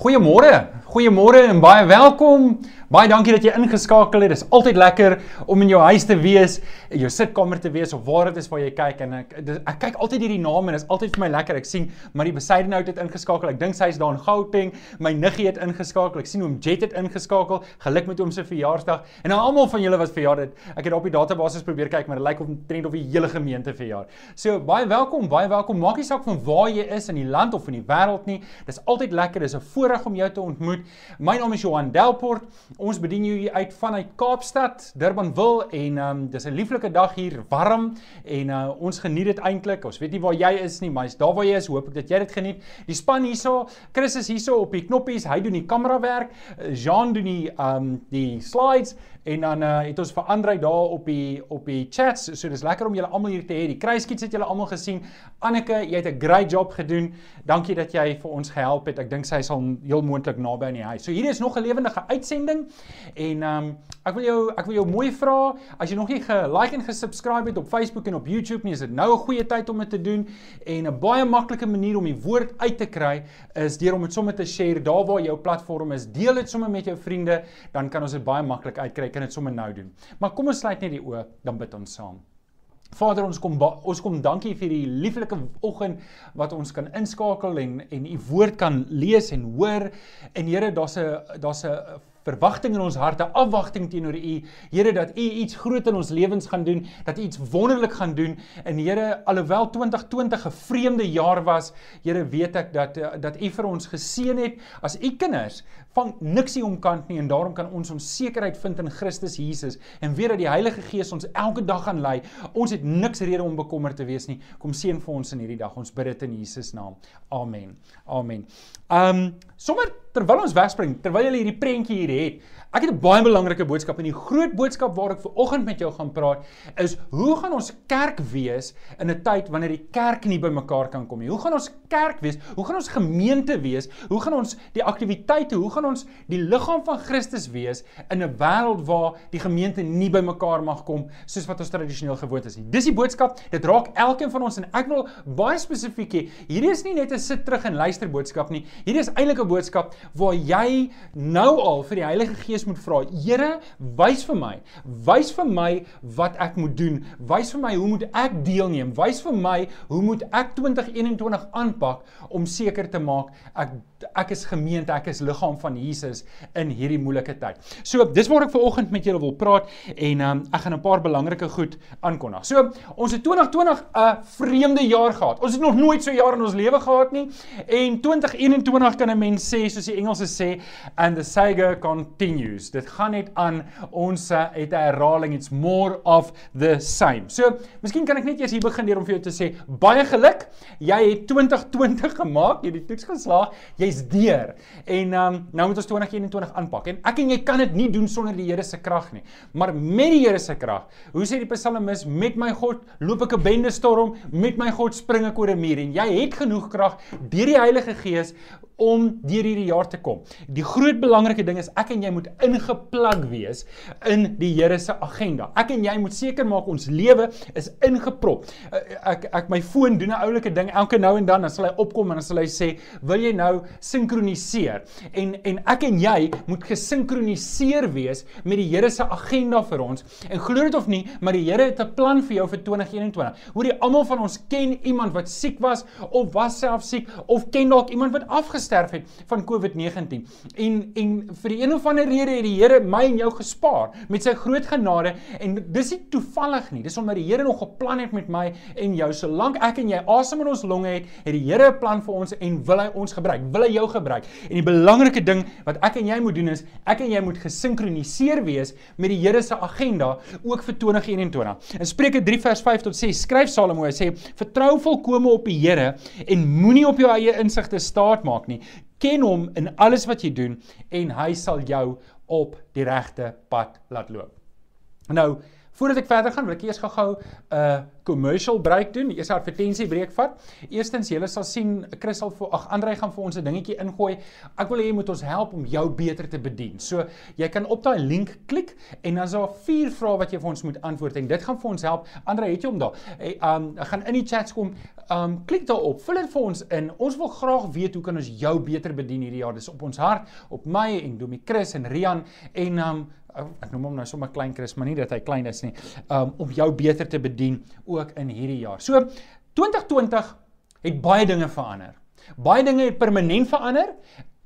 Goeiemôre. Goeiemôre en baie welkom. Baie dankie dat jy ingeskakel het. Dit is altyd lekker om in jou huis te wees, in jou sitkamer te wees of waar dit is waar jy kyk en ek ek kyk altyd hierdie name en dit is altyd vir my lekker. Ek sien Marie Besaidenhout het ingeskakel. Ek dink sy is daar in Gauteng. My niggie het ingeskakel. Ek sien oom Jet het ingeskakel. Geluk met oom se verjaarsdag. En aan almal van julle wat verjaar het. Ek het op die database probeer kyk, maar dit lyk of trend of die hele gemeente verjaar. So baie welkom, baie welkom. Maak nie saak van waar jy is in die land of in die wêreld nie. Dis altyd lekker. Dis 'n voorreg om jou te ontmoet. My naam is Johan Delport. Ons bedien hier uit vanuit Kaapstad, Durbanville en ehm um, dis 'n lieflike dag hier, warm en uh, ons geniet dit eintlik. Ons weet nie waar jy is nie, maar as daar waar jy is, hoop ek dat jy dit geniet. Die span hierso, Chris is hierso op die knoppies. Hy doen die kamerawerk. Jean doen die ehm um, die slides en dan uh, het ons vir Andre daar op die op die chats. So dis lekker om julle almal hier te hê. Die kruiskiets het julle almal gesien. Anneke, jy het 'n great job gedoen. Dankie dat jy vir ons gehelp het. Ek dink sy sal heel moontlik naby aan die huis. So hier is nog 'n lewendige uitsending en ehm um, ek wil jou ek wil jou mooi vra as jy nog nie ge-like en ge-subscribe het op Facebook en op YouTube nie, is dit nou 'n goeie tyd om dit te doen en 'n baie maklike manier om die woord uit te kry is deur om dit sommer te share daar waar jou platform is. Deel dit sommer met jou vriende, dan kan ons dit baie maklik uitkry. Kan dit sommer nou doen. Maar kom ons sluit net die oë, dan bid ons saam. Vader ons kom ons kom dankie vir die lieflike oggend wat ons kan inskakel en en u woord kan lees en hoor en Here daar's 'n daar's 'n verwagting in ons harte, afwagting teenoor U. Here dat U iets groot in ons lewens gaan doen, dat U iets wonderlik gaan doen. En Here, alhoewel 2020 'n vreemde jaar was, Here weet ek dat dat U vir ons geseën het as U kinders van niksie omkant nie en daarom kan ons ons sekerheid vind in Christus Jesus en weet dat die Heilige Gees ons elke dag gaan lei. Ons het niks rede om bekommerd te wees nie. Kom seën vir ons in hierdie dag. Ons bid dit in Jesus naam. Amen. Amen. Um sommer terwyl ons wegspring, terwyl jy hierdie prentjie hier het, ek het 'n baie belangrike boodskap en die groot boodskap waar ek ver oggend met jou gaan praat is hoe gaan ons kerk wees in 'n tyd wanneer die kerk nie bymekaar kan kom nie? Hoe gaan ons kerk wees? Hoe gaan ons gemeente wees? Hoe gaan ons die aktiwiteite, hoe gaan ons die liggaam van Christus wees in 'n wêreld waar die gemeente nie bymekaar mag kom soos wat ons tradisioneel gewoond is nie? Dis die boodskap. Dit raak elkeen van ons en ek wil baie spesifiek hê. Hierdie is nie net 'n sit terug en luister boodskap nie. Hierdie is eintlik 'n boodskap waar jy nou al vir die Heilige Gees moet vra. Here, wys vir my. Wys vir my wat ek moet doen. Wys vir my hoe moet ek deelneem? Wys vir my hoe moet ek 2021 aanpak om seker te maak ek ek is gemeente, ek is liggaam van Jesus in hierdie moeilike tyd. So, dis waar ek ver oggend met julle wil praat en um, ek gaan 'n paar belangrike goed aankondig. So, ons het 2020 'n vreemde jaar gehad. Ons het nog nooit so 'n jaar in ons lewe gehad nie. En 2021 kan 'n mens sê soos die Engelse sê and the saga continues. Dit gaan net aan. Ons uh, het 'n herhaling. It's more of the same. So, miskien kan ek net eers hier begin deur om vir jou te sê baie geluk. Jy het 2020 gemaak. Jy het die toets geslaag. Jy's deur. En um, nou moet ons 2021 aanpak. En ek en jy kan dit nie doen sonder die Here se krag nie. Maar met die Here se krag. Hoe sê die psalmis met my God loop ek 'n bende storm, met my God spring ek oor 'n muur en jy het genoeg krag deur die Heilige Gees om deur hierdie jaar te kom. Die groot belangrike ding is ek en jy moet ingeplug wees in die Here se agenda. Ek en jy moet seker maak ons lewe is ingeprop. Eh, ek ek my foon doen 'n oulike ding elke nou en dan dan sal hy opkom en dan sal hy sê, "Wil jy nou sinkroniseer?" En en ek en jy moet gesinkroniseer wees met die Here se agenda vir ons. En glo dit of nie, maar die Here het 'n plan vir jou vir 2021. Hoor jy almal van ons ken iemand wat siek was of was self siek of ken dalk iemand wat afgestaan gesterf het van COVID-19. En en vir die een of ander rede het die Here my en jou gespaar met sy groot genade en dis nie toevallig nie. Dis omdat die Here nog 'n plan het met my en jou. Solank ek en jy asem in ons longe het, het die Here 'n plan vir ons en wil hy ons gebruik. Wil hy jou gebruik? En die belangrike ding wat ek en jy moet doen is ek en jy moet gesinkroniseer wees met die Here se agenda ook vir 2021. In Spreuke 3 vers 5 tot 6 skryf Salomo hy sê: "Vertrou volkome op die Here en moenie op jou eie insigte staat maak nie." Ken hom in alles wat jy doen en hy sal jou op die regte pad laat loop. Nou, voordat ek verder gaan, wil ek eers gou-gou 'n uh, commercial break doen, die eerste advertensie breek vat. Eerstens, julle sal sien Chris sal vir ag Andrei gaan vir ons 'n dingetjie ingooi. Ek wil hê jy moet ons help om jou beter te bedien. So, jy kan op daai link klik en dan is daar vier vrae wat jy vir ons moet antwoord en dit gaan vir ons help. Andrei, het jy hom daar? Hey, um gaan in die chats kom. Um klik daarop. Vul dit vir ons in. Ons wil graag weet hoe kan ons jou beter bedien hierdie jaar. Dis op ons hart, op my en Domi Chris en Rian en um ek noem hom nou sommer klein Chris, maar nie dat hy klein is nie. Um om jou beter te bedien ook in hierdie jaar. So 2020 het baie dinge verander. Baie dinge het permanent verander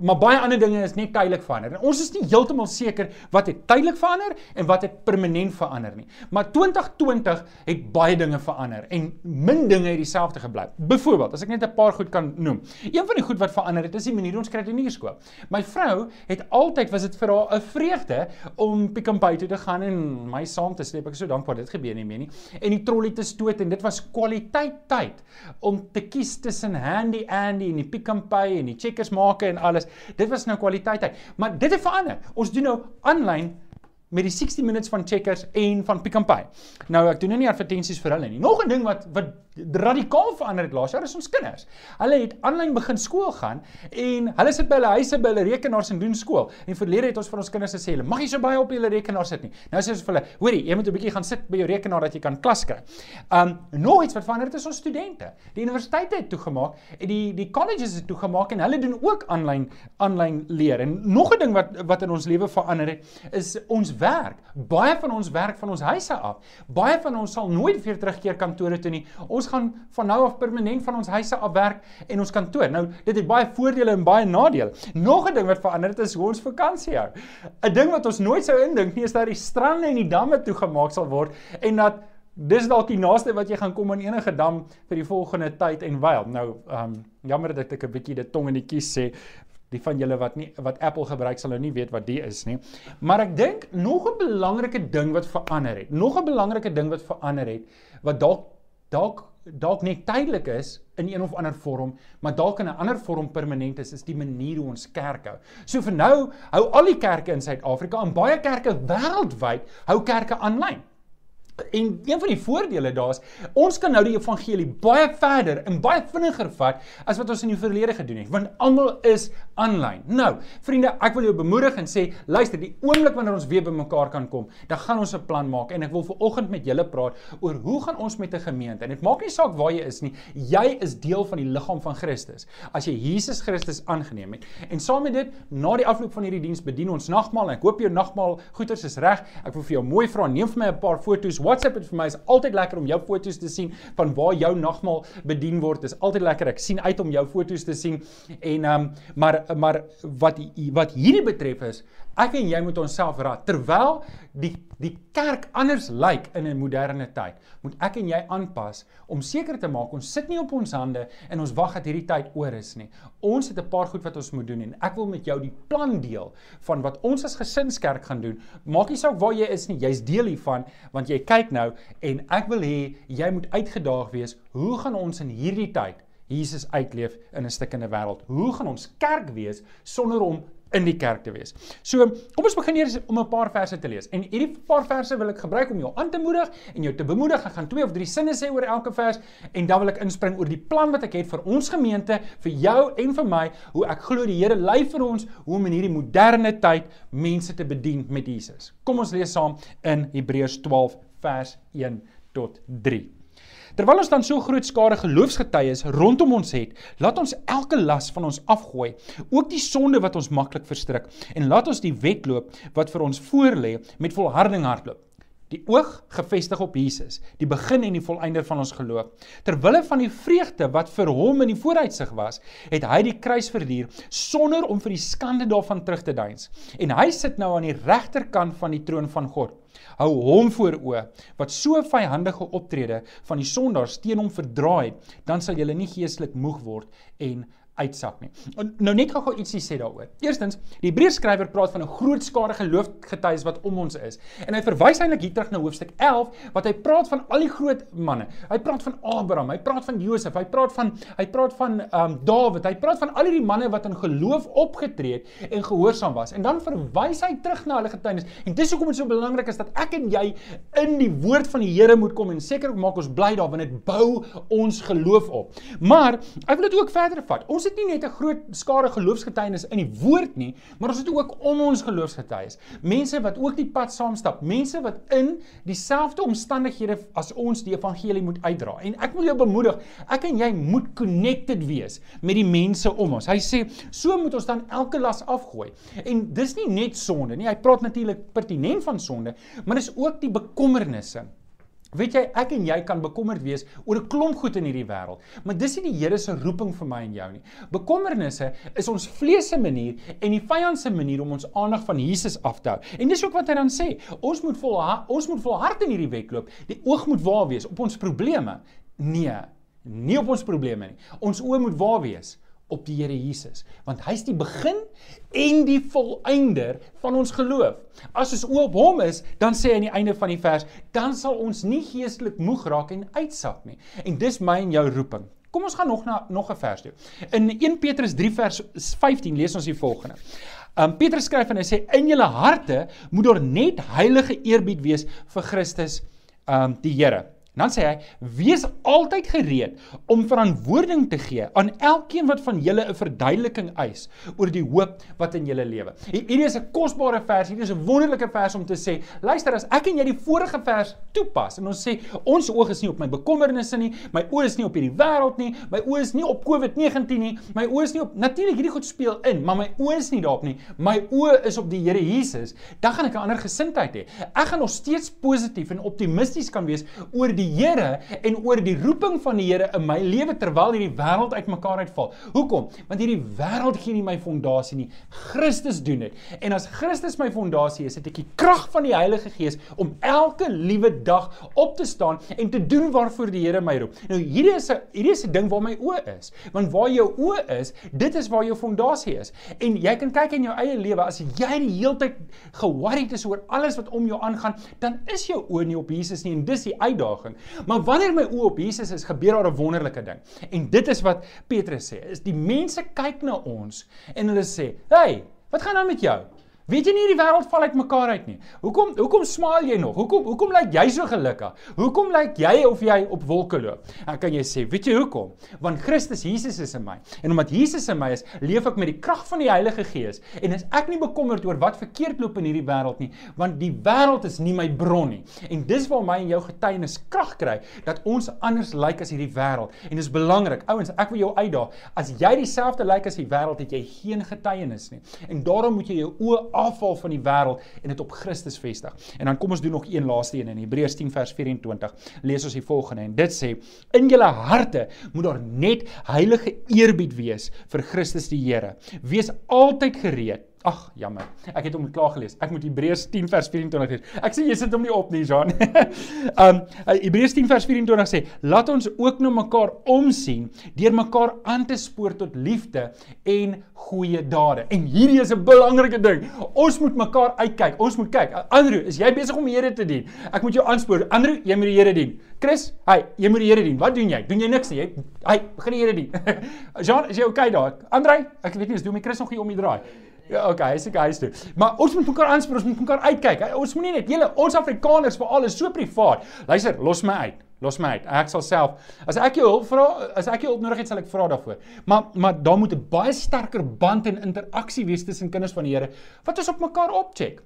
Maar baie ander dinge is net tydelik verander. En ons is nie heeltemal seker wat het tydelik verander en wat het permanent verander nie. Maar 2020 het baie dinge verander en min dinge het dieselfde gebly. Byvoorbeeld, as ek net 'n paar goed kan noem. Een van die goed wat verander het, is die manier ons kredieniersskool. My vrou het altyd was dit vir haar 'n vreugde om Pick n Pay toe te gaan en my saam te sleep. Ek is so dankbaar dit gebeur nie meer nie. En die trolly te stoot en dit was kwaliteit tyd om te kies tussen Handy Andy en die Pick n Pay en die checkers maak en alles. Dit was nou kwaliteit. Maar dit het verander. Ons doen nou aanlyn met die 60 minutes van checkers en van Pick n Pay. Nou ek doen nou nie advertensies vir hulle nie. Nog 'n ding wat wat radikaal verander het laas jaar is ons kinders. Hulle het aanlyn begin skool gaan en hulle sit by hulle huise by hulle rekenaars en doen skool. En verlede het ons vir ons kinders gesê, "Julle mag nie so baie op julle rekenaar sit nie." Nou sê ons vir hulle, "Hoorie, jy moet 'n bietjie gaan sit by jou rekenaar dat jy kan klas kry." Um nog iets wat verander het is ons studente. Die universiteite het toegemaak en die die colleges het toegemaak en hulle doen ook aanlyn aanlyn leer. En nog 'n ding wat wat in ons lewe verander het is ons werk. Baie van ons werk van ons huise af. Baie van ons sal nooit weer terugkeer kantore toe nie. Ons gaan van nou af permanent van ons huise af werk en ons kantoor. Nou, dit het baie voordele en baie nadele. Nog 'n ding wat verander het is hoe ons vakansie hou. 'n Ding wat ons nooit sou indink nie is dat die strande en die damme toegemaak sal word en dat dis dalk die naaste wat jy gaan kom aan enige dam vir die volgende tyd en wyl. Nou, ehm um, jammer dat ek 'n bietjie dit tong in die kies sê die van julle wat nie wat Apple gebruik sal nou nie weet wat die is nie. Maar ek dink nog 'n belangrike ding wat verander het. Nog 'n belangrike ding wat verander het wat dalk dalk dalk net tydelik is in een of ander vorm, maar dalk in 'n ander vorm permanent is, is die manier hoe ons kerk hou. So vir nou hou al die kerke in Suid-Afrika en baie kerke wêreldwyd hou kerke aanlyn. En een van die voordele daar's, ons kan nou die evangelie baie verder en baie vinniger vat as wat ons in die verlede gedoen het, want almal is aanlyn. Nou, vriende, ek wil jou bemoedig en sê, luister, die oomblik wanneer ons weer bymekaar kan kom, dan gaan ons 'n plan maak en ek wil ver oggend met julle praat oor hoe gaan ons met 'n gemeente. En dit maak nie saak waar jy is nie, jy is deel van die liggaam van Christus. As jy Jesus Christus aangeneem het. En saam met dit, na die afloop van hierdie diens bedien ons nagmaal en ek hoop jou nagmaal goeders is reg. Ek wil vir jou mooi vra, neem vir my 'n paar foto's WhatsApp het vir my is altyd lekker om jou foto's te sien van waar jou nagmaal bedien word. Dis altyd lekker. Ek sien uit om jou foto's te sien. En ehm um, maar maar wat wat hierdie betref is, ek en jy moet onsself raad terwyl die die kerk anders lyk in 'n moderne tyd. Moet ek en jy aanpas om seker te maak ons sit nie op ons hande en ons wag dat hierdie tyd oor is nie. Ons het 'n paar goed wat ons moet doen en ek wil met jou die plan deel van wat ons as gesinskerk gaan doen. Maak nie saak waar jy is nie, jy's deel hiervan want jy kyk nou en ek wil hê jy moet uitgedaag wees. Hoe gaan ons in hierdie tyd Jesus uitleef in 'n stikkende wêreld? Hoe gaan ons kerk wees sonder om in die kerk te wees. So, kom ons begin eers om 'n paar verse te lees. En hierdie paar verse wil ek gebruik om jou aan te moedig en jou te bemoedig. Ek gaan twee of drie sinne sê oor elke vers en dan wil ek inspring oor die plan wat ek het vir ons gemeente, vir jou en vir my, hoe ek glo die Here lei vir ons hoe om in hierdie moderne tyd mense te bedien met Jesus. Kom ons lees saam in Hebreërs 12 vers 1 tot 3. Terwyl ons dan so groot skare geloofsgetuies rondom ons het, laat ons elke las van ons afgooi, ook die sonde wat ons maklik verstrik, en laat ons die wedloop wat vir ons voorlê met volharding hardloop. Die oog gefestig op Jesus, die begin en die volëinder van ons geloof. Terwille van die vreugde wat vir hom in die vooruitsig was, het hy die kruis verduur sonder om vir die skande daarvan terug te deins. En hy sit nou aan die regterkant van die troon van God. Hou hom voor oë wat so vyhandige optrede van die sondaars teen hom verdraai, dan sal jy nie geestelik moeg word en uitsak nie. Nou net gou-gou ietsie sê daaroor. Eerstens, die Hebreërs skrywer praat van 'n groot skare geloofgetuies wat om ons is. En hy verwys eintlik hier terug na hoofstuk 11 wat hy praat van al die groot manne. Hy praat van Abraham, hy praat van Josef, hy praat van hy praat van ehm um, Dawid, hy praat van al hierdie manne wat in geloof opgetree het en gehoorsaam was. En dan verwys hy terug na hulle getuienis. En dis hoekom dit so belangrik is dat ek en jy in die woord van die Here moet kom en seker maak ons bly daar want dit bou ons geloof op. Maar ek wil dit ook verder vat. Ons ons het nie net 'n groot skare geloofsgetuienis in die woord nie, maar ons het ook om ons geloofsgetuies. Mense wat ook die pad saamstap, mense wat in dieselfde omstandighede as ons die evangelie moet uitdra. En ek wil jou bemoedig, ek en jy moet connected wees met die mense om ons. Hy sê, so moet ons dan elke las afgooi. En dis nie net sonde nie. Hy praat natuurlik pertinent van sonde, maar dis ook die bekommernisse Weet jy, ek en jy kan bekommerd wees oor 'n klomp goed in hierdie wêreld, maar dis nie die Here se roeping vir my en jou nie. Bekommernisse is ons vlees se manier en die vyand se manier om ons aandag van Jesus af te hou. En dis ook wat hy dan sê, ons moet vol ons moet volhard in hierdie wedloop. Die oog moet waar wees op ons probleme. Nee, nie op ons probleme nie. Ons oë moet waar wees op die Here Jesus, want hy's die begin en die volëinder van ons geloof. As ons oop op hom is, dan sê hy aan die einde van die vers, dan sal ons nie geestelik moeg raak en uitsak nie. En dis my en jou roeping. Kom ons gaan nog na nog 'n vers toe. In 1 Petrus 3 vers 15 lees ons die volgende. Um Petrus skryf en hy sê in julle harte moet daar net heilige eerbied wees vir Christus um die Here. En dan sê hy: "Wees altyd gereed om verantwoording te gee aan elkeen wat van julle 'n verduideliking eis oor die hoop wat in julle lewe." Hierdie is 'n kosbare vers, hierdie is 'n wonderlike vers om te sê: "Luister, as ek en jy die vorige vers toepas en ons sê ons oog is nie op my bekommernisse nie, my oë is nie op hierdie wêreld nie, my oë is nie op COVID-19 nie, my oë is nie op natuurlik hierdie goed speel in, maar my oë is nie daarop nie. My oë is op die Here Jesus. Dan gaan ek 'n ander gesindheid hê. Ek gaan nog steeds positief en optimisties kan wees oor die die Here en oor die roeping van die Here in my lewe terwyl hierdie wêreld uitmekaar uitval. Hoekom? Want hierdie wêreld gee nie my fondasie nie. Christus doen dit. En as Christus my fondasie is, het ek die krag van die Heilige Gees om elke liewe dag op te staan en te doen waarvoor die Here my roep. Nou hierdie is 'n hierdie is 'n ding waar my oë is. Want waar jou oë is, dit is waar jou fondasie is. En jy kan kyk in jou eie lewe as jy die heeltyd ge-worried is oor alles wat om jou aangaan, dan is jou oë nie op Jesus nie en dis die uitdaging. Maar wanneer my oë op Jesus is, gebeur daar 'n wonderlike ding. En dit is wat Petrus sê. Is die mense kyk na ons en hulle sê: "Hey, wat gaan aan met jou?" Weet jy nie die wêreld val uit mekaar uit nie. Hoekom hoekom smaal jy nog? Hoekom hoekom lyk jy so gelukkig? Hoekom lyk jy of jy op wolke loop? En kan jy sê, weet jy hoekom? Want Christus Jesus is in my. En omdat Jesus in my is, leef ek met die krag van die Heilige Gees en is ek nie bekommerd oor wat verkeerd loop in hierdie wêreld nie, want die wêreld is nie my bron nie. En dis waar my en jou getuienis krag kry dat ons anders lyk as hierdie wêreld. En dis belangrik. Ouens, ek wil jou uitdaag. As jy dieselfde lyk as die wêreld, het jy geen getuienis nie. En daarom moet jy jou oë afval van die wêreld en dit op Christus vestig. En dan kom ons doen nog een laaste een in Hebreërs 10 vers 24. Lees ons die volgende en dit sê: In julle harte moet daar net heilige eerbied wees vir Christus die Here. Wees altyd gereed Ag, jammer. Ek het hom klaar gelees. Ek moet Hebreërs 10 vers 24 lees. Ek sê jy sit hom nie op nie, Jean. um Hebreërs 10 vers 24 sê: "Laat ons ook na mekaar omsien deur mekaar aan te spoor tot liefde en goeie dade." En hierdie is 'n belangrike ding. Ons moet mekaar uitkyk. Ons moet kyk. Andrew, is jy besig om die Here te dien? Ek moet jou aanspoor. Andrew, jy moet die Here dien. Chris, hey, jy moet die Here dien. Wat doen jy? Doen jy niks nie? Jy hey, begin die Here dien. Jean, is jy okay daar? Andrei, ek weet nie, is doen my Chris nog hier om die draai. Ja, okay, hy's ek hy's toe. Maar ons moet mekaar aanspreek, ons moet mekaar uitkyk. Ons moenie net julle ons Afrikaners veral is so privaat. Luister, los my uit. Los my uit. Ek sal self as ek jou hulp vra, as ek jou hulp nodig het, sal ek vra daarvoor. Maar maar daar moet 'n baie sterker band en interaksie wees tussen kinders van die Here wat ons op mekaar opcheck.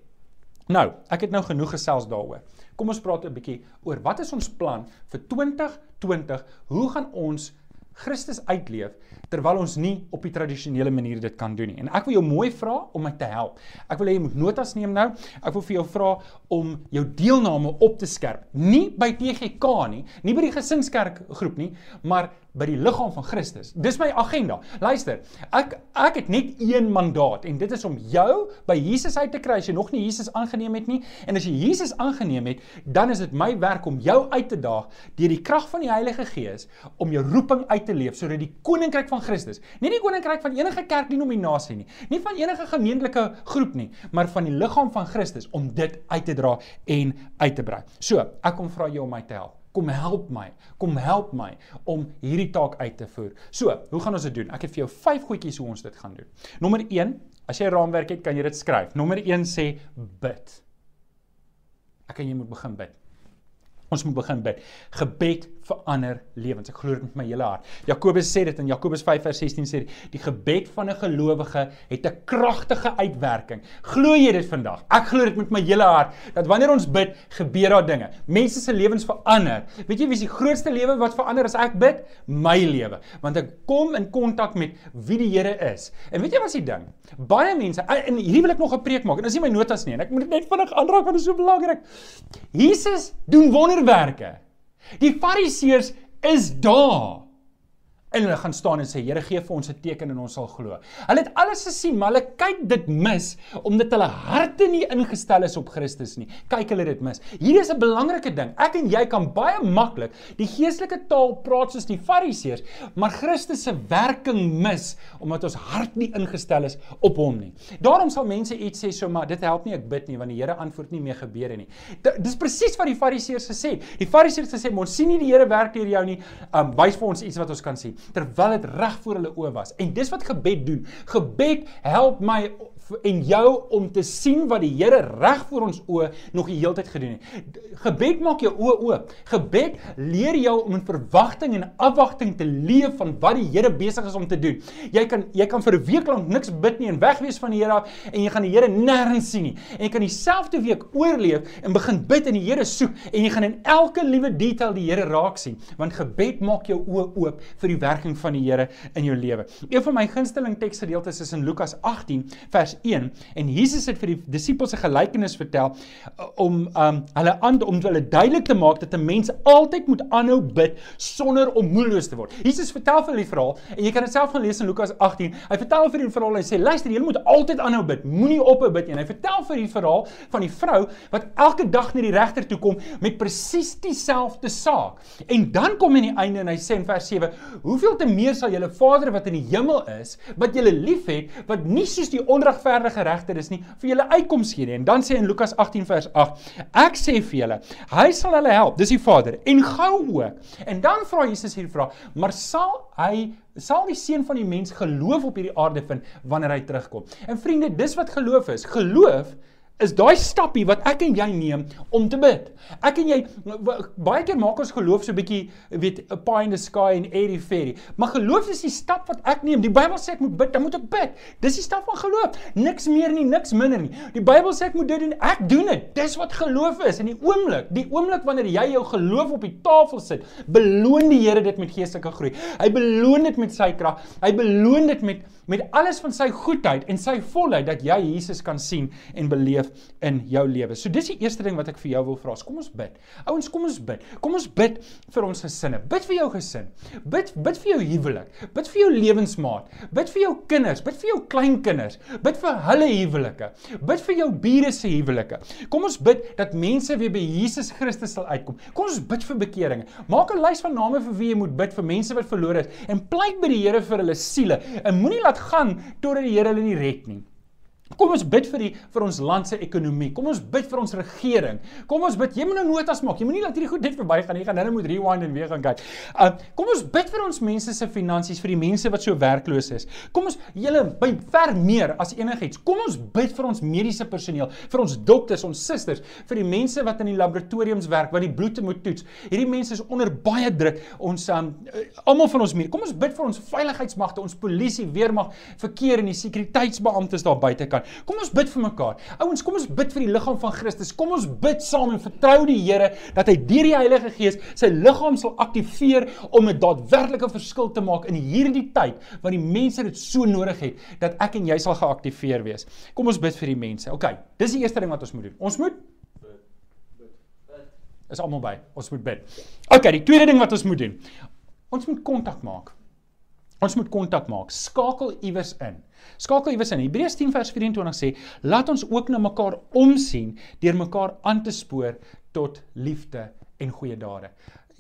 Nou, ek het nou genoeg gesels daaroor. Kom ons praat 'n bietjie oor wat is ons plan vir 2020? Hoe gaan ons Christus uitleef terwyl ons nie op die tradisionele manier dit kan doen nie. En ek wil jou mooi vra om my te help. Ek wil hê jy moet notas neem nou. Ek wil vir jou vra om jou deelname op te skerp. Nie by TGK nie, nie by die gesinskerk groep nie, maar by die liggaam van Christus. Dis my agenda. Luister, ek ek het net een mandaat en dit is om jou by Jesus uit te kry as jy nog nie Jesus aangeneem het nie. En as jy Jesus aangeneem het, dan is dit my werk om jou uit te daag deur die krag van die Heilige Gees om jou roeping uit te leef sodat die koninkryk van Christus, nie die koninkryk van enige kerkdenominasie nie, nie van enige gemeentelike groep nie, maar van die liggaam van Christus om dit uit te dra en uit te brei. So, ek kom vra jou om my te help. Kom help my. Kom help my om hierdie taak uit te voer. So, hoe gaan ons dit doen? Ek het vir jou 5 goedjies hoe ons dit gaan doen. Nommer 1, as jy 'n raamwerk het, kan jy dit skryf. Nommer 1 sê bid. Ek en jy moet begin bid. Ons moet begin bid. Gebed verander lewens. Ek glo dit met my hele hart. Jakobus sê dit in Jakobus 5:16 sê die, die gebed van 'n gelowige het 'n kragtige uitwerking. Glo jy dit vandag? Ek glo dit met my hele hart dat wanneer ons bid, gebeur daar dinge. Mense se lewens verander. Weet jy wie is die grootste lewe wat verander as ek bid? My lewe. Want ek kom in kontak met wie die Here is. En weet jy wat is die ding? Baie mense en hierdie wil ek nog 'n preek maak. En dis nie my notas nie en ek moet dit net vinnig aanraak want dit is so belangrik. Jesus doen wonderwerke. Die Fariseërs is daar. En hulle gaan staan en sê Here gee vir ons 'n teken en ons sal glo. Hulle het alles gesien, maar hulle kyk dit mis omdat hulle harte nie ingestel is op Christus nie. Kyk hulle dit mis. Hier is 'n belangrike ding. Ek en jy kan baie maklik die geestelike taal praat soos die Fariseërs, maar Christus se werking mis omdat ons hart nie ingestel is op hom nie. Daarom sal mense iets sê so maar dit help nie ek bid nie want die Here antwoord nie meer gebeure nie. Dis presies wat die Fariseërs gesê het. Die Fariseërs gesê ons sien nie die Here werk deur jou nie. Um wys vir ons iets wat ons kan sien terwyl dit reg voor hulle oë was. En dis wat gebed doen. Gebed help my en jou om te sien wat die Here reg voor ons oë nog die hele tyd gedoen het. Gebed maak jou oë oop. Gebed leer jou om in verwagting en afwagting te leef van wat die Here besig is om te doen. Jy kan jy kan vir 'n week lank niks bid nie en wegwees van die Here af en jy gaan die Here nêrens sien nie. En jy kan dieselfde week oorleef en begin bid en die Here soek en jy gaan in elke liewe detail die Here raak sien want gebed maak jou oë oop vir die werking van die Here in jou lewe. Een van my gunsteling teksgedeeltes is in Lukas 18 vers 1 en Jesus het vir die disippels 'n gelykenis vertel uh, om um hulle aan om hulle duidelik te maak dat 'n mens altyd moet aanhou bid sonder om moedeloos te word. Jesus vertel vir hulle die verhaal en jy kan dit self gaan lees in Lukas 18. Hy vertel vir die verhaal en hy sê luister, julle moet altyd aanhou bid. Moenie ophou bid nie. Hy vertel vir die verhaal van die vrou wat elke dag na die regter toe kom met presies dieselfde saak. En dan kom hy aan die einde en hy sê in vers 7: "Hoeveel te meer sal julle Vader wat in die hemel is, wat julle liefhet, wat nie soos die onregverdige regverdige regter is nie vir julle uitkoms gee nie. En dan sê in Lukas 18 vers 8: Ek sê vir julle, hy sal hulle help, dis die Vader, en gou ook. En dan vra Jesus hier vra, maar sal hy sal die seun van die mens geloof op hierdie aarde vind wanneer hy terugkom? En vriende, dis wat geloof is. Geloof is daai stappie wat ek en jy neem om te bid. Ek en jy baie keer maak ons geloof so 'n bietjie weet a pie in the sky en airy fairy. Maar geloof is die stap wat ek neem. Die Bybel sê ek moet bid, dan moet ek bid. Dis die stap van geloof. Niks meer nie, niks minder nie. Die Bybel sê ek moet dit doen, ek doen dit. Dis wat geloof is. In die oomblik, die oomblik wanneer jy jou geloof op die tafel sit, beloon die Here dit met geestelike groei. Hy beloon dit met sy krag. Hy beloon dit met met alles van sy goedheid en sy volheid dat jy Jesus kan sien en beleef in jou lewe. So dis die eerste ding wat ek vir jou wil vra. Kom ons bid. Ouens, kom ons bid. Kom ons bid vir ons gesinne. Bid vir jou gesin. Bid bid vir jou huwelik. Bid vir jou lewensmaat. Bid vir jou kinders. Bid vir jou kleinkinders. Bid vir hulle huwelike. Bid vir jou bure se huwelike. Kom ons bid dat mense weer by Jesus Christus sal uitkom. Kom ons bid vir bekeringe. Maak 'n lys van name vir wie jy moet bid vir mense wat verlore is en pleit by die Here vir hulle siele. En moenie laat gaan totdat die Here hulle nie red nie. Kom ons bid vir die vir ons land se ekonomie. Kom ons bid vir ons regering. Kom ons bid. Jy moet nou notas maak. Jy moenie laat hierdie goed net verbygaan nie. Jy gaan nou moet rewind en weer gaan kyk. Uh kom ons bid vir ons mense se finansies, vir die mense wat so werkloos is. Kom ons julle by ver meer as enigiets. Kom ons bid vir ons mediese personeel, vir ons dokters, ons susters, vir die mense wat in die laboratoriums werk wat die bloed moet toets. Hierdie mense is onder baie druk. Ons um uh, almal van ons meer. Kom ons bid vir ons veiligheidsmagte, ons polisie, weermag, verkeer en die sekuriteitsbeamptes daar buite kan. Kom ons bid vir mekaar. Ouens, kom ons bid vir die liggaam van Christus. Kom ons bid saam en vertrou die Here dat hy deur die Heilige Gees sy liggaam sal aktiveer om 'n daadwerklike verskil te maak in hierdie tyd wat die mense dit so nodig het dat ek en jy sal geaktiveer wees. Kom ons bid vir die mense. OK, dis die eerste ding wat ons moet doen. Ons moet is almal by. Ons moet bid. OK, die tweede ding wat ons moet doen. Ons moet kontak maak. Ons moet kontak maak. Skakel iewers in. Skakel iewers in. Hebreërs 10 vers 24 sê, "Laat ons ook na mekaar omsien deur mekaar aan te spoor tot liefde en goeie dade."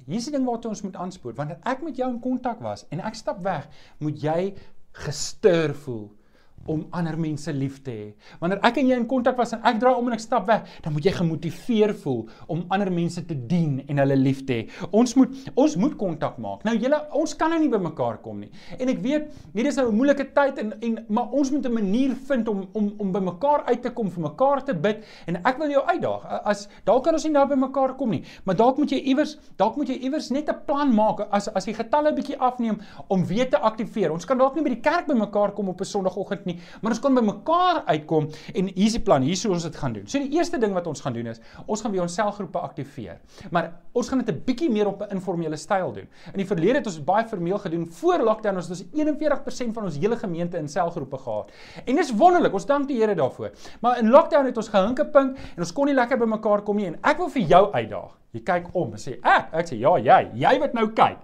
Hier is die ding waartoe ons moet aanspoor. Wanneer ek met jou in kontak was en ek stap weg, moet jy gestuur voel om ander mense lief te hê. Wanneer ek en jy in kontak was en ek draai om en ek stap weg, dan moet jy gemotiveer voel om ander mense te dien en hulle lief te hê. Ons moet ons moet kontak maak. Nou julle ons kan nou nie by mekaar kom nie. En ek weet hier is nou 'n moeilike tyd en en maar ons moet 'n manier vind om om om by mekaar uit te kom, vir mekaar te bid en ek wil jou uitdaag. As dalk kan ons nie nou by mekaar kom nie, maar dalk moet jy iewers dalk moet jy iewers net 'n plan maak as as die getalle bietjie afneem om weer te aktiveer. Ons kan dalk nie by die kerk by mekaar kom op 'n Sondagoggend nie, maar ons kan by mekaar uitkom en hier's die plan, hier's hoe ons dit gaan doen. So die eerste ding wat ons gaan doen is, ons gaan weer ons selgroepe aktiveer. Maar ons gaan dit 'n bietjie meer op 'n informele styl doen. In die verlede het ons baie formeel gedoen voor lockdown, ons het ons 41% van ons hele gemeente in selgroepe gehad. En dis wonderlik, ons dank die Here daarvoor. Maar in lockdown het ons gehinke pink en ons kon nie lekker by mekaar kom nie en ek wil vir jou uitdaag. Jy kyk om en sê ek, ek sê ja, jy, jy wat nou kyk.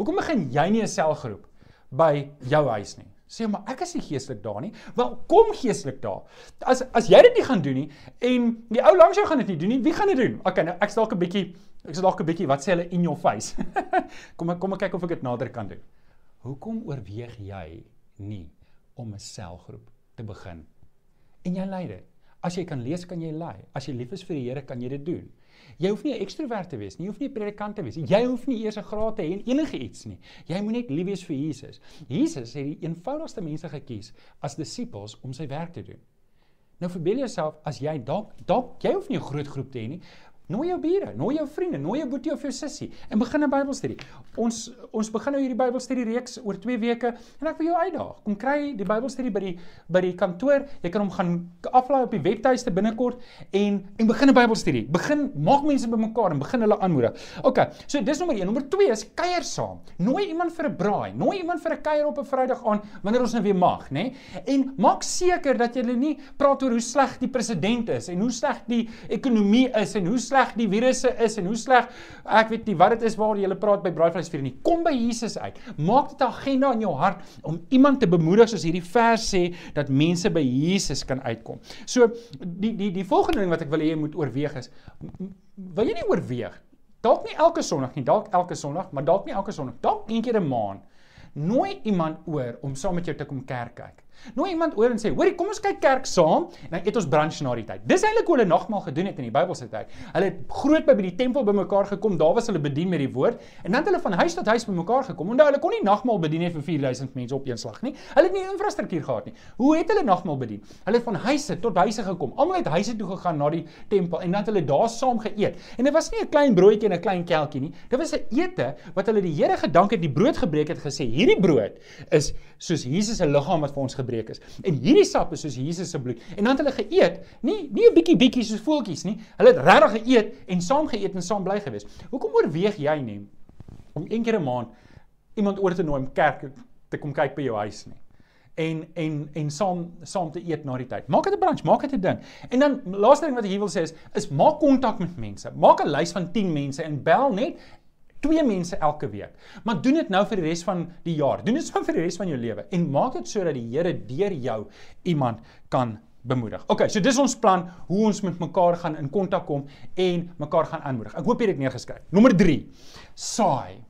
Hoekom begin jy nie 'n selgroep by jou huis nie? Sê maar ek is nie geestelik daar nie. Wel, kom geestelik daar. As as jy dit nie gaan doen nie en die ou langs jou gaan dit nie doen nie, wie gaan dit doen? Okay, nou ek's dalk 'n bietjie ek's dalk 'n bietjie wat sê hulle in your face. kom ek kom ek kyk of ek dit nader kan doen. Hoekom oorweeg jy nie om 'n selgroep te begin? En jy lei dit. As jy kan lees, kan jy lei. As jy lief is vir die Here, kan jy dit doen. Jy hoef nie 'n ekstrovert te wees nie, jy hoef nie 'n predikant te wees nie. Jy hoef nie eers 'n graad te hê en enige iets nie. Jy moet net lief wees vir Jesus. Jesus het die eenvoudigste mense gekies as disippels om sy werk te doen. Nou verbeel jouself as jy dalk dalk jy hoef nie 'n groot groep te hê nie, Nooi jou bure, nooi jou vriende, nooi jou boetie of jou sussie en begin 'n Bybelstudie. Ons ons begin nou hierdie Bybelstudie reeks oor 2 weke en ek wil jou uitdaag. Kom kry die Bybelstudie by die by die kantoor. Jy kan hom gaan aflaai op die webtuiste binnekort en en begin 'n Bybelstudie. Begin maak mense bymekaar en begin hulle aanmoedig. OK. So dis nommer 1. Nommer 2 is kuier saam. Nooi iemand vir 'n braai. Nooi iemand vir 'n kuier op 'n Vrydag aan wanneer ons nou weer mag, nê? Nee? En maak seker dat jy nie praat oor hoe sleg die president is en hoe sleg die ekonomie is en hoe sleg sleg die virusse is en hoe sleg ek weet nie wat dit is waar jy praat by braaivleisvuur nie. Kom by Jesus uit. Maak dit 'n agenda in jou hart om iemand te bemoedig soos hierdie vers sê dat mense by Jesus kan uitkom. So die die die volgende ding wat ek wil hê jy moet oorweeg is wil jy nie oorweeg dalk nie elke Sondag nie, dalk elke Sondag, maar dalk nie elke Sondag, dalk een keer 'n maand nooi iemand oor om saam met jou te kom kerk kyk. Nooi iemand oor en sê, "Hoorie, kom ons kyk kerk saam." En dan eet ons brunch na die tyd. Dis eintlik hoe hulle nagmaal gedoen het in die Bybelse tyd. Hulle het groot by by die tempel bymekaar gekom. Daar was hulle bedien met die woord en dan het hulle van huis tot huis bymekaar gekom. Onthou, hulle kon nie nagmaal bedien vir 4000 mense op een slag nie. Hulle het nie infrastruktuur gehad nie. Hoe het hulle nagmaal bedien? Hulle het van huise tot huise gekom. Almal het huise toe gegaan na die tempel en dan het hulle daar saam geëet. En dit was nie 'n klein broodjie en 'n klein kelkie nie. Dit was 'n ete wat hulle die Here gedank het, die brood gebreek het gesê, "Hierdie brood is soos Jesus se liggaam wat vir ons gebreek is." En hierdie sap is soos Jesus se bloed. En dan het hulle geëet, nie nie 'n bietjie bietjie soos voeltjies nie. Hulle het regtig geëet en saam geëet en saam bly gewees. Hoekom oorweeg jy nie om een keer 'n maand iemand oor te nooi om kerk te kom kyk by jou huis nie? en en en saam saam te eet na die tyd. Maak dit 'n brunch, maak dit 'n ding. En dan laaste ding wat ek hier wil sê is is maak kontak met mense. Maak 'n lys van 10 mense en bel net twee mense elke week. Maar doen dit nou vir die res van die jaar. Doen dit so vir die res van jou lewe en maak dit sodat die Here deur jou iemand kan bemoedig. OK, so dis ons plan hoe ons met mekaar gaan in kontak kom en mekaar gaan aanmoedig. Ek hoop jy het dit neergeskryf. Nommer 3. Saai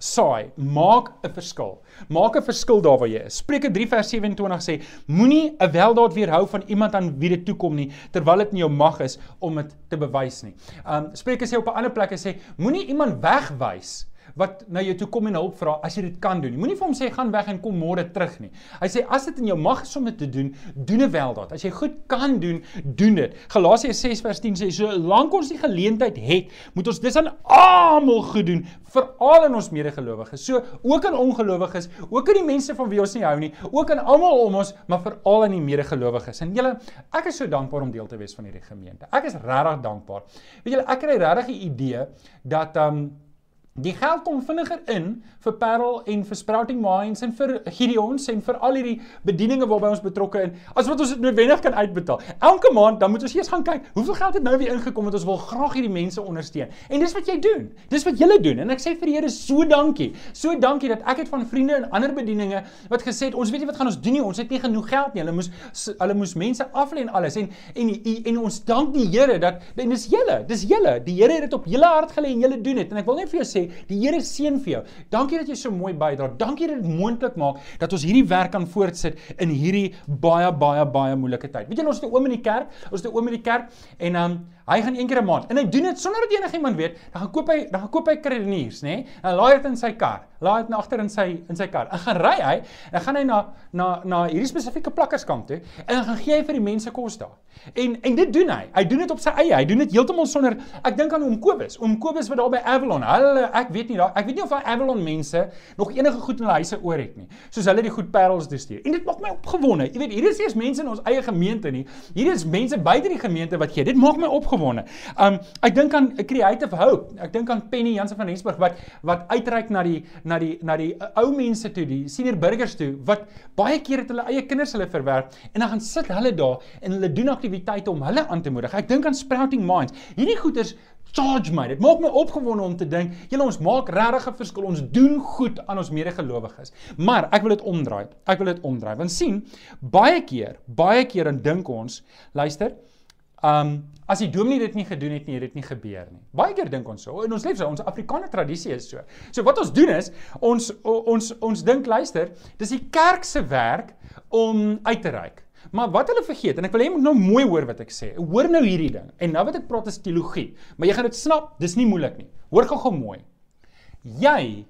saai, maak 'n verskil. Maak 'n verskil daar waar jy is. Spreuke 3 vers 27 sê: Moenie 'n weldaad weerhou van iemand aan wie dit toe kom nie, terwyl dit in jou mag is om dit te bewys nie. Um Spreuke sê op 'n ander plek sê: Moenie iemand wegwys wat na jou toe kom en hulp vra as jy dit kan doen. Moenie vir hom sê gaan weg en kom môre terug nie. Hy sê as dit in jou mag is om dit te doen, doen dit wel daad. As jy goed kan doen, doen dit. Galasiërs 6 vers 10 sê so lank ons die geleentheid het, moet ons dis aan almal goed doen, veral aan ons medegelowiges. So ook aan ongelowiges, ook aan die mense van wie ons nie hou nie, ook aan almal om ons, maar veral aan die medegelowiges. En julle, ek is so dankbaar om deel te wees van hierdie gemeente. Ek is regtig dankbaar. Weet julle, ek kry regtig 'n idee dat um Die geld kom vinniger in vir Parel en vir Sprouting Minds en vir Gideons en vir al hierdie bedieninge waarby ons betrokke is, as wat ons dit noodwendig kan uitbetaal. Elke maand dan moet ons eers gaan kyk, hoeveel geld het nou weer ingekom want ons wil graag hierdie mense ondersteun. En dis wat jy doen. Dis wat julle doen. En ek sê vir die Here so dankie. So dankie dat ek het van vriende en ander bedieninge wat gesê het, ons weet nie wat gaan ons doen nie. Ons het nie genoeg geld nie. Hulle moes hulle moes mense aflê en alles. En en, en ons dank die Here dat en dis julle, dis julle. Die Here het dit op julle hart gelê en julle doen dit. En ek wil net vir jou sê sê, die Here seën vir jou. Dankie dat jy so mooi bydra. Dankie dat dit moontlik maak dat ons hierdie werk kan voortsit in hierdie baie baie baie moeilike tyd. Weet jy ons het 'n oom in die kerk, ons het 'n oom in die kerk en dan um, hy gaan een keer 'n maand en hy doen dit sonder dat enigiemand weet. Dan gaan koop hy dan gaan koop hy krediniers, nê? Nee? En laai dit in sy kar. Laai dit agter in sy in sy kar. En gaan ry hy en dan gaan hy na na na hierdie spesifieke plakkerskamp toe en dan gaan gee hy vir die mense kos daar. En en dit doen hy. Hy doen dit op sy eie. Hy doen dit heeltemal sonder ek dink aan oom Kobus. Oom Kobus wat daar by Avalon. Hulle ek weet nie daar ek weet nie of daai Avalon mense nog enige goed in hulle huise oor het nie. Soos hulle die goed parels doorstuur. En dit maak my opgewonde. Jy weet, hier is nie eens mense in ons eie gemeente nie. Hier is mense buite die gemeente wat gee. Dit maak my opgewonde. Um ek dink aan Creative Hope. Ek dink aan Penny Jansen van Rensburg wat wat uitreik na die na die na die ou mense toe, die senior burgers toe wat baie keer het hulle eie kinders hulle verwerp en dan gaan sit hulle daar en hulle doen aktiwiteite om hulle aan te moedig. Ek dink aan Sprouting Minds. Hierdie goeters charge my. Dit maak my opgewonde om te dink, julle ons maak regtig 'n verskil. Ons doen goed aan ons medegelowiges. Maar ek wil dit omdraai. Ek wil dit omdraai. Want sien, baie keer, baie keer dan dink ons, luister, um as die dominee dit nie gedoen het nie, het dit nie gebeur nie. Baie keer dink ons so. En ons leef so, ons Afrikaner tradisie is so. So wat ons doen is, ons ons ons dink, luister, dis die kerk se werk om uit te reik. Maar wat hulle vergeet en ek wil hê jy moet nou mooi hoor wat ek sê. Hoor nou hierdie ding. En nou wat ek praat is teologie, maar jy gaan dit snap, dis nie moeilik nie. Hoor gou-gou mooi. Jy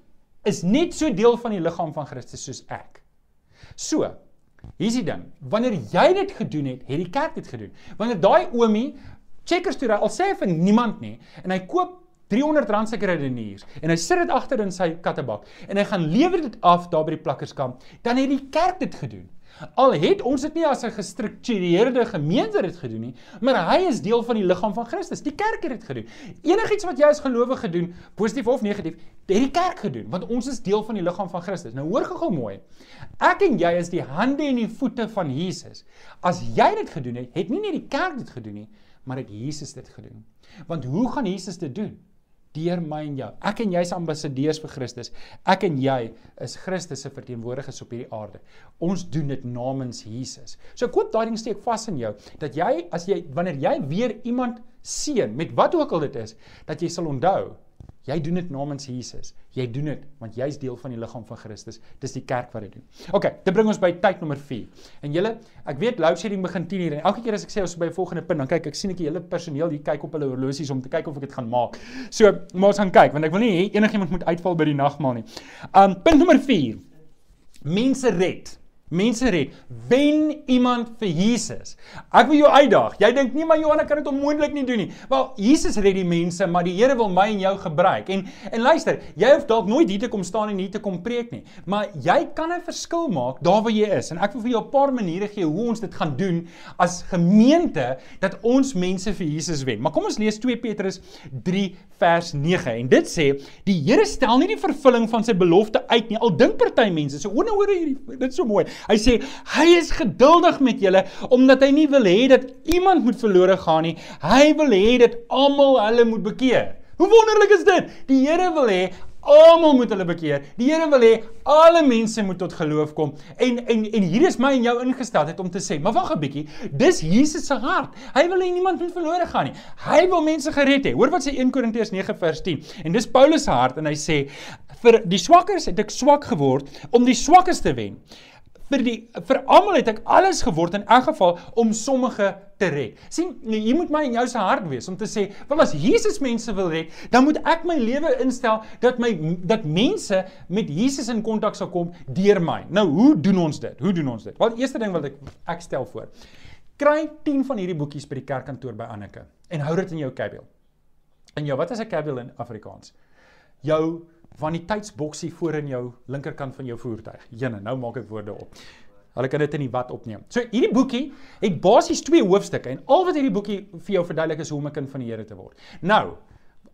is net so deel van die liggaam van Christus soos ek. So, hier's die ding. Wanneer jy dit gedoen het, het die kerk dit gedoen. Wanneer daai oomie checkers toe ry, al sê hy vir niemand nie en hy koop 300 rand se krediniers en hy sit dit agter in sy kattebak en hy gaan lewer dit af daar by die plakkerskamp, dan het die kerk dit gedoen. Al het ons dit nie as 'n gestruktureerde gemeente dit gedoen nie, maar hy is deel van die liggaam van Christus. Die kerk het dit gedoen. Enigiets wat jy as gelowige gedoen, positief of negatief, het die kerk gedoen, want ons is deel van die liggaam van Christus. Nou hoor gou mooi. Ek en jy is die hande en die voete van Jesus. As jy dit gedoen het, het nie net die kerk dit gedoen nie, maar het Jesus dit gedoen. Want hoe gaan Jesus dit doen? Deur my en jou. Ek en jy is ambassadeurs vir Christus. Ek en jy is Christus se verteenwoordigers op hierdie aarde. Ons doen dit namens Jesus. So ek hoop daai ding steek vas in jou dat jy as jy wanneer jy weer iemand seën met wat ook al dit is, dat jy sal onthou Jy doen dit namens Jesus. Jy doen dit want jy's deel van die liggaam van Christus. Dis die kerk wat dit doen. OK, dit bring ons by tyd nommer 4. En julle, ek weet load shedding begin 10 uur en elke keer as ek sê ons is by 'n volgende punt, dan kyk ek sien ek die hele personeel hier kyk op hulle horlosies om te kyk of ek dit gaan maak. So, maar ons gaan kyk want ek wil nie hê enigiemand moet uitval by die nagmaal nie. Um punt nommer 4. Mense red mense red. Wen iemand vir Jesus. Ek wil jou uitdaag. Jy dink nie maar Johanna kan dit onmoontlik nie doen nie. Wel, Jesus red die mense, maar die Here wil my en jou gebruik. En en luister, jy hoef dalk nooit hier te kom staan en hier te kom preek nie, maar jy kan 'n verskil maak daar waar jy is. En ek wil vir jou 'n paar maniere gee hoe ons dit gaan doen as gemeente dat ons mense vir Jesus wen. Maar kom ons lees 2 Petrus 3 vers 9 en dit sê die Here stel nie die vervulling van sy belofte uit nie. Al dink party mense, so o, nou hoor hierdie dit so mooi. Hy sê hy is geduldig met julle omdat hy nie wil hê dat iemand moet verlore gaan nie. Hy wil hê dat almal hulle moet bekeer. Hoe wonderlik is dit? Die Here wil hê almal moet hulle bekeer. Die Here wil hê alle mense moet tot geloof kom. En en en hier is my en jou ingestel het om te sê, maar wag 'n bietjie, dis Jesus se hart. Hy wil hê niemand moet verlore gaan nie. Hy wil mense gered hê. Hoor wat sê 1 Korintiërs 9 vers 10. En dis Paulus se hart en hy sê vir die swakkers het ek swak geword om die swakkes te wen vir die vir almal het ek alles geword in elk geval om sommige te red. sien, jy moet my in jou se hart wees om te sê, wel as Jesus mense wil red, dan moet ek my lewe instel dat my dat mense met Jesus in kontak sal kom deur my. Nou, hoe doen ons dit? Hoe doen ons dit? Wel, eerste ding wat ek ek stel voor. Kry 10 van hierdie boekies by die kerkkantoor by Anneke en hou dit in jou kabel. En jou, wat is 'n kabel in Afrikaans? Jou vaniteitsboksie voor in jou linkerkant van jou voertuig. Jene, nou maak ek woorde op. Hulle kan dit in die wat opneem. So hierdie boekie het basies twee hoofstukke en al wat hierdie boekie vir jou verduidelik is hoe om 'n kind van die Here te word. Nou,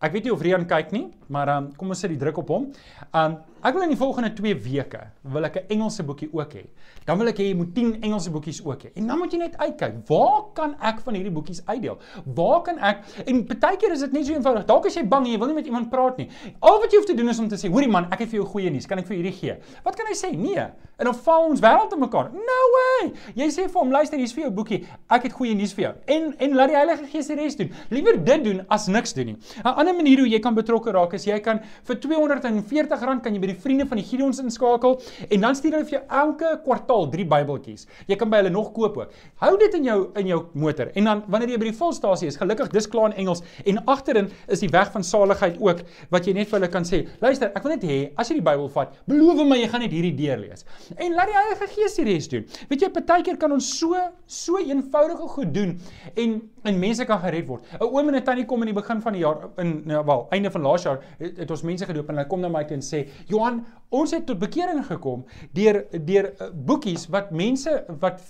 ek weet nie of Rian kyk nie, maar um, kom ons sit die druk op hom. Um ek wil in die volgende 2 weke wil ek 'n Engelse boekie ook hê. Dan wil ek hê jy moet 10 Engelse boekies ook hê. En dan moet jy net uitkyk, waar kan ek van hierdie boekies uitdeel? Waar kan ek en baie keer is dit net so eenvoudig. Dalk as jy bang en jy wil nie met iemand praat nie. Al wat jy hoef te doen is om te sê, "Hoorie man, ek het vir jou goeie nuus. Kan ek vir hierdie gee?" Wat kan hy sê? Nee. En dan val ons wêreld te mekaar. No way. Jy sê vir hom, "Luister, hier's vir jou boekie. Ek het goeie nuus vir jou." En en laat die Heilige Gees die res doen. Liewer dit doen as niks doen nie. 'n Ander manier hoe jy kan betrokke raak is jy kan vir R240 kan jy by die vriende van die Gideons inskakel en dan stuur hulle vir jou elke kwartaal 3 Bybeltjies. Jy kan by hulle nog koop ook. Hou dit in jou in jou motor en dan wanneer jy by die volstasie is, gelukkig dis klaar in Engels en agterin is die weg van saligheid ook wat jy net vir hulle kan sê. Luister, ek wil net hê as jy die Bybel vat, beloof my jy gaan net hierdie deurlees. En laat die Heilige Gees die res doen. Weet jy, partykeer kan ons so so eenvoudige goed doen en en mense kan gered word. 'n Oom en 'n tannie kom in die begin van die jaar in nou wel, einde van laas jaar het, het ons mense gedoop en hulle kom na my toe en sê, "Johan, ons het tot bekering gekom deur deur uh, boekies wat mense wat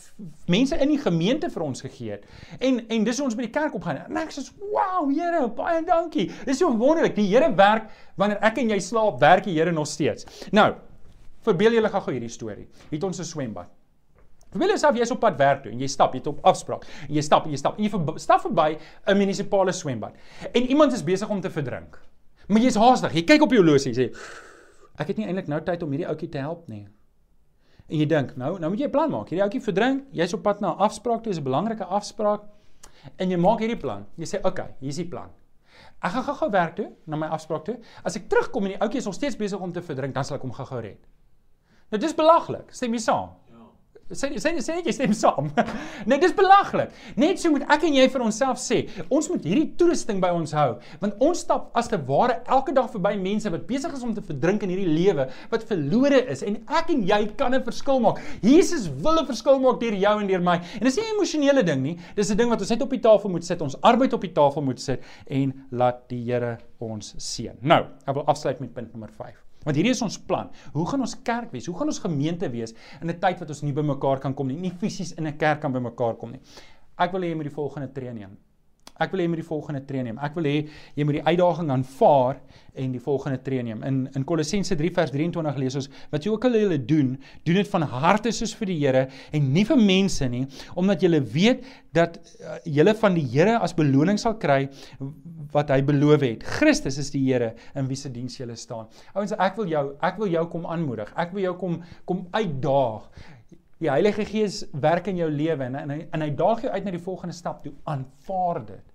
mense in die gemeente vir ons gegee het. En en dis ons by die kerk opgaan. En ek sê, "Wow, Here, baie dankie." Dis so wonderlik. Die Here werk wanneer ek en jy slaap, werk die Here nog steeds. Nou, verbeel julle gou hierdie storie. Het ons 'n swembad. Verbeel jouself jy's op pad werk toe en jy stap, jy het op afspraak. En jy stap, jy stap, en jy ver, stap verby 'n munisipale swembad. En iemand is besig om te verdrink. Maar jy's haastig. Jy kyk op jou horlosie sê, "Ek het nie eintlik nou tyd om hierdie ouetjie te help nie." En jy dink, "Nou, nou moet jy 'n plan maak. Hierdie ouetjie verdrink, jy's op pad na 'n afspraak toe, is 'n belangrike afspraak." En jy maak hierdie plan. Jy sê, "Oké, okay, hier's die plan." Ek gaan gou-gou werk toe, na my afspraak toe. As ek terugkom en die ouetjie is nog steeds besig om te verdrink, dan sal ek hom gou-gou red. Nou dis belaglik. Stem jy saam? Sê sê sê net jy stem saam. nee, dis belaglik. Net so moet ek en jy vir onsself sê, ons moet hierdie toerusting by ons hou, want ons stap as te ware elke dag verby mense wat besig is om te verdrink in hierdie lewe, wat verlore is en ek en jy kan 'n verskil maak. Jesus wil 'n verskil maak deur jou en deur my. En dis nie 'n emosionele ding nie. Dis 'n ding wat ons net op die tafel moet sit, ons arbeid op die tafel moet sit en laat die Here ons seën. Nou, ek wil afsluit met punt nommer 5. Want hierdie is ons plan. Hoe gaan ons kerk wees? Hoe gaan ons gemeente wees in 'n tyd wat ons nie bymekaar kan kom nie, nie fisies in 'n kerk kan bymekaar kom nie. Ek wil hê jy moet die volgende tree neem. Ek wil hê jy moet die volgende tree neem. Ek wil hê jy moet die uitdaging aanvaar en die volgende tree neem. In in Kolossense 3 vers 23 lees ons wat jy ook al julle doen, doen dit van harte soos vir die Here en nie vir mense nie, omdat julle weet dat uh, julle van die Here as beloning sal kry wat hy beloof het. Christus is die Here in wie se diens jy staan. Ouens, ek wil jou ek wil jou kom aanmoedig. Ek wil jou kom kom uitdaag. Die Heilige Gees werk in jou lewe en, en hy en hy daag jou uit na die volgende stap toe. Aanvaar dit.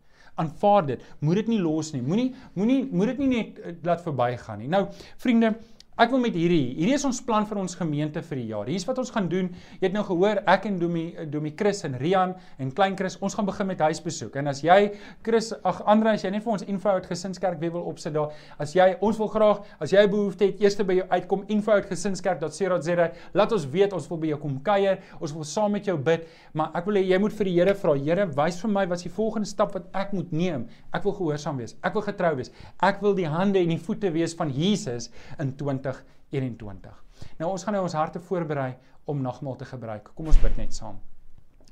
Aanvaar dit. Moet dit nie los nie. Moenie moenie moet dit nie net uh, laat verbygaan nie. Nou, vriende, Ek wil met hierdie, hierdie is ons plan vir ons gemeente vir die jaar. Hier's wat ons gaan doen. Jy het nou gehoor, ek en Domi Domi Chris en Rian en Klein Chris, ons gaan begin met huisbesoek. En as jy Chris, ag Andre, as jy net vir ons info uit gesinskerk wil opsit daar. As jy ons wil graag, as jy behoefte het, eers by jou uitkom info uit gesinskerk.co.za. Laat ons weet, ons wil by jou kom kuier. Ons wil saam met jou bid, maar ek wil hê jy moet vir die Here vra. Here, wys vir my wat is die volgende stap wat ek moet neem. Ek wil gehoorsaam wees. Ek wil getrou wees. Ek wil die hande en die voete wees van Jesus in 20 2021. Nou ons gaan nou ons harte voorberei om nagmaal te gebruik. Kom ons bid net saam.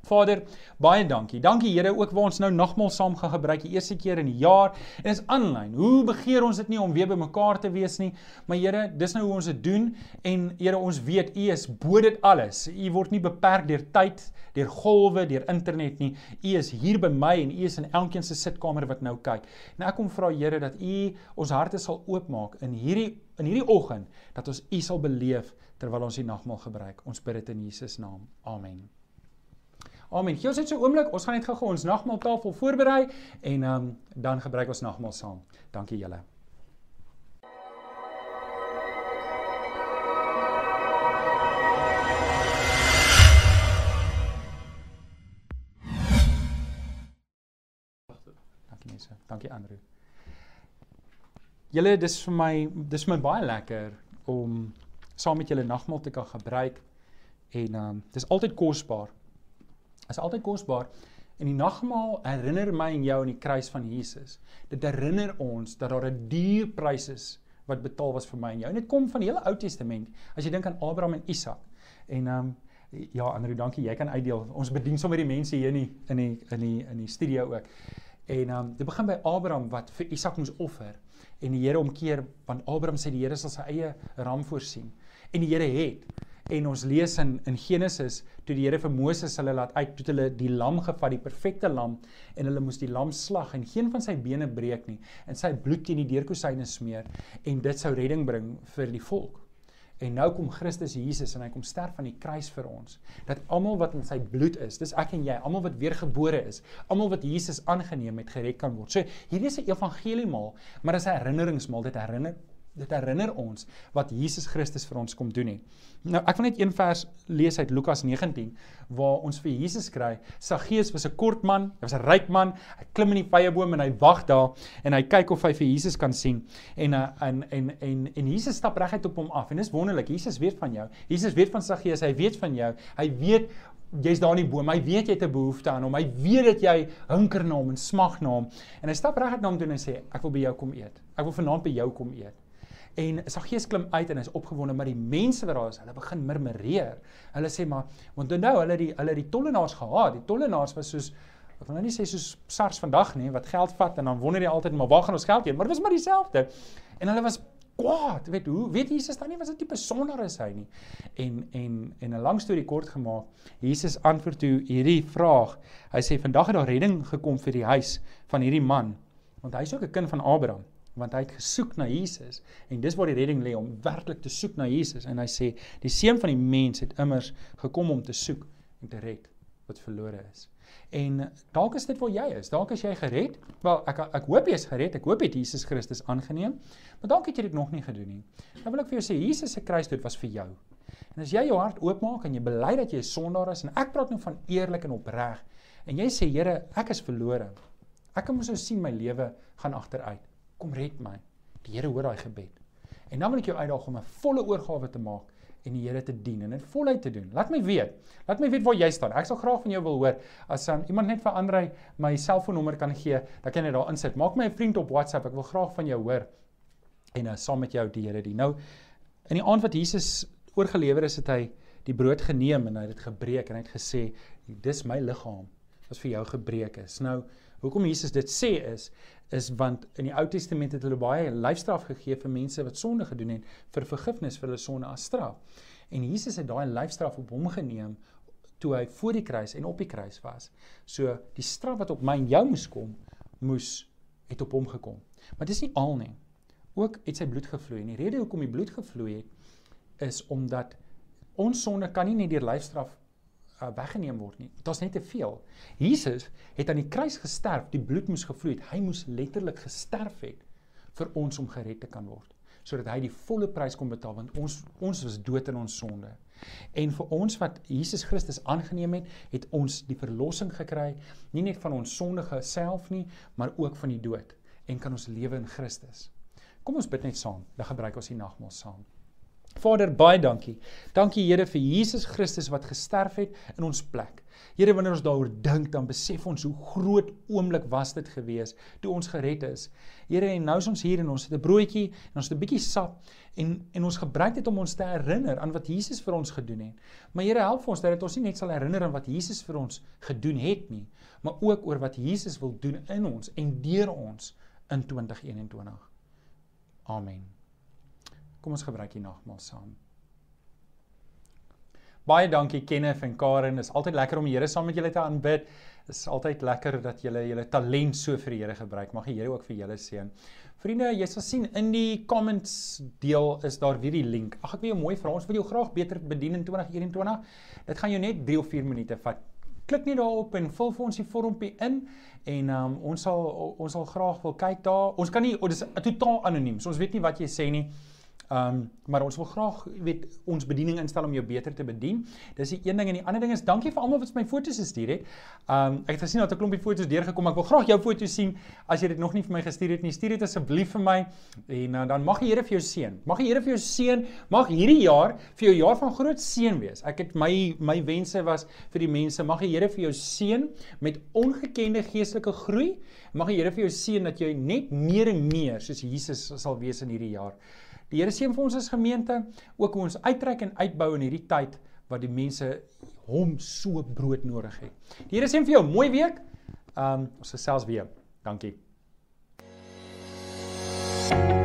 Vader, baie dankie. Dankie Here ook waar ons nou nagmaal saam gaan gebruik die eerste keer in die jaar. En is aanlyn. Hoe begeer ons dit nie om weer bymekaar te wees nie, maar Here, dis nou hoe ons dit doen en Here, ons weet U is bo dit alles. U word nie beperk deur tyd, deur golwe, deur internet nie. U is hier by my en U is in elkeen se sitkamer wat nou kyk. En ek kom vra Here dat U ons harte sal oopmaak in hierdie in hierdie oggend dat ons U sal beleef terwyl ons die nagmaal gebruik. Ons bid dit in Jesus naam. Amen. Amen. Gee ons net so 'n oomblik. Ons gaan net gou-gou ons nagmaaltafel voorberei en um, dan gebruik ons nagmaal saam. Dankie julle. Dankie mense. Dankie Andrew. Julle dis vir my dis vir my baie lekker om saam met julle nagmaal te kan gebruik en ehm um, dis altyd kosbaar is altyd kosbaar en die nagmaal herinner my en jou aan die kruis van Jesus. Dit herinner ons dat daar 'n duur prys is wat betaal was vir my en jou. En dit kom van die hele Ou Testament. As jy dink aan Abraham en Isak. En ehm um, ja, Andrew, dankie. Jy kan uitdeel. Ons bedien sommer die mense hier in die in die in die in die studio ook. En ehm um, dit begin by Abraham wat vir Isak moes offer en die Here omkeer want Abraham sê die Here sal sy eie ram voorsien. En die Here het en ons lees in in Genesis toe die Here vir Moses hulle laat uit toe hulle die lam gevat die perfekte lam en hulle moes die lam slag en geen van sy bene breek nie en sy bloed teen die deurkosyne smeer en dit sou redding bring vir die volk. En nou kom Christus Jesus en hy kom sterf aan die kruis vir ons. Dat almal wat in sy bloed is, dis ek en jy, almal wat weergebore is, almal wat Jesus aangeneem het, gered kan word. So hierdie is 'n evangeliemaal, maar dis 'n herinneringsmaal. Dit herinner dit herinner ons wat Jesus Christus vir ons kom doen het. Nou ek wil net een vers lees uit Lukas 19 waar ons vir Jesus kry. Saggeus was 'n kort man, hy was 'n ryk man. Hy klim in die vyeboom en hy wag daar en hy kyk of hy vir Jesus kan sien. En uh, en en en en Jesus stap reguit op hom af en dis wonderlik. Jesus weet van jou. Jesus weet van Saggeus, hy weet van jou. Hy weet jy's daar in die boom. Hy weet jy het 'n behoefte aan hom. Hy weet dat jy hunker na hom en smag na hom. En hy stap reguit na hom toe en hy sê ek wil by jou kom eet. Ek wil vanaand by jou kom eet. En Saggeus klim uit en hy's opgewonde, maar die mense wat daar is, hulle begin murmureer. Hulle sê maar, want nou hulle die hulle die tollenaars gehaat. Die tollenaars was soos ek wil nou nie sê soos SARS vandag nie, wat geld vat en dan wonder jy altyd maar waar gaan ons geld heen? Maar dit was maar dieselfde. En hulle was kwaad, weet hoe? Weet Jesus dan nie was 'n tipe sondaar is hy nie. En en en 'n lang storie kort gemaak, Jesus antwoord toe hierdie vraag. Hy sê vandag het daar redding gekom vir die huis van hierdie man, want hy's ook 'n kind van Abraham want hy het gesoek na Jesus en dis waar die redding lê om werklik te soek na Jesus en hy sê die seun van die mens het immers gekom om te soek en te red wat verlore is. En dalk is dit waar jy is. Dalk is jy gered. Wel, ek ek hoop jy is gered. Ek hoop jy het Jesus Christus aangeneem. Maar dalk het jy dit nog nie gedoen nie. Nou wil ek vir jou sê Jesus se kruisdood was vir jou. En as jy jou hart oopmaak en jy bely dat jy 'n sondaar is en ek praat nou van eerlik en opreg en jy sê Here, ek is verlore. Ek kan mos nou sien my lewe gaan agteruit kom red my. Die Here hoor daai gebed. En dan wil ek jou uitdaag om 'n volle oorgawe te maak en die Here te dien en dit voluit te doen. Laat my weet. Laat my weet waar jy staan. Ek sal graag van jou wil hoor. As um, iemand net vir Andrei my selfoonnommer kan gee, dan kan jy daar insit. Maak my 'n vriend op WhatsApp. Ek wil graag van jou hoor en uh, saam met jou die Here dien. Nou in die aand wat Jesus oorgelewer is, het hy die brood geneem en hy het dit gebreek en hy het gesê, "Dis my liggaam wat vir jou gebreek is." Nou, hoekom Jesus dit sê is is want in die Ou Testament het hulle baie lyfstraf gegee vir mense wat sonde gedoen het vir vergifnis vir hulle sonde as straf. En Jesus het daai lyfstraf op hom geneem toe hy voor die kruis en op die kruis was. So die straf wat op my en jou moes kom, moes het op hom gekom. Maar dis nie al nie. Ook het sy bloed gevloei. En die rede hoekom die bloed gevloei het is omdat ons sonde kan nie net deur lyfstraf uh, weggeneem word nie. Dit was net te veel. Jesus het aan die kruis gesterf, die bloed moes gevloei het. Hy moes letterlik gesterf het vir ons om gered te kan word, sodat hy die volle prys kon betaal want ons ons was dood in ons sonde. En vir ons wat Jesus Christus aangeneem het, het ons die verlossing gekry, nie net van ons sondige self nie, maar ook van die dood en kan ons lewe in Christus. Kom ons bid net saam. Dan gebruik ons die nagmaal saam. Vader, baie dankie. Dankie Here vir Jesus Christus wat gesterf het in ons plek. Here, wanneer ons daaroor dink, dan besef ons hoe groot oomblik was dit gewees toe ons gered is. Here, en nou is ons hier en ons het 'n broodjie en ons het 'n bietjie sap en en ons gebruik dit om ons te herinner aan wat Jesus vir ons gedoen het. Maar Here, help ons dat dit ons nie net sal herinner aan wat Jesus vir ons gedoen het nie, maar ook oor wat Jesus wil doen in ons en deur ons in 2021. Amen. Kom ons gebruik die nagmaal saam. Baie dankie Kenneth en Karen. Dit is altyd lekker om die Here saam met julle te aanbid. Dit is altyd lekker dat julle julle talent so vir die Here gebruik. Mag die Here ook vir julle seën. Vriende, jy sal sien in die comments deel is daar weer die link. Ag ek wil jou mooi vra, ons wil jou graag beter bedien in 2021. Dit gaan jou net 3 of 4 minute vat. Klik net daarop en vul vir ons die vormpie in en um, ons sal ons sal graag wil kyk daar. Ons kan nie, oh, dit is totaal anoniem. So ons weet nie wat jy sê nie. Ehm um, maar ons wil graag weet ons bediening instel om jou beter te bedien. Dis die een ding en die ander ding is dankie vir almal wat my foto's gestuur het. Ehm um, ek het gesien dat 'n klompie foto's deurgekom. Ek wil graag jou foto's sien as jy dit nog nie vir my gestuur het nie. Stuur dit asseblief vir my en uh, dan mag die Here vir jou seën. Mag die Here vir jou seën. Mag hierdie jaar vir jou jaar van groot seën wees. Ek het my my wense was vir die mense. Mag die Here vir jou seën met ongekende geestelike groei. Mag die Here vir jou seën dat jy net meer en meer soos Jesus sal wees in hierdie jaar. Die Here seën vir ons as gemeente, ook hoe ons uitreik en uitbou in hierdie tyd wat die mense hom so broodnodig het. Die Here seën vir jou, mooi week. Ehm um, ons gesels weer. Dankie. thank you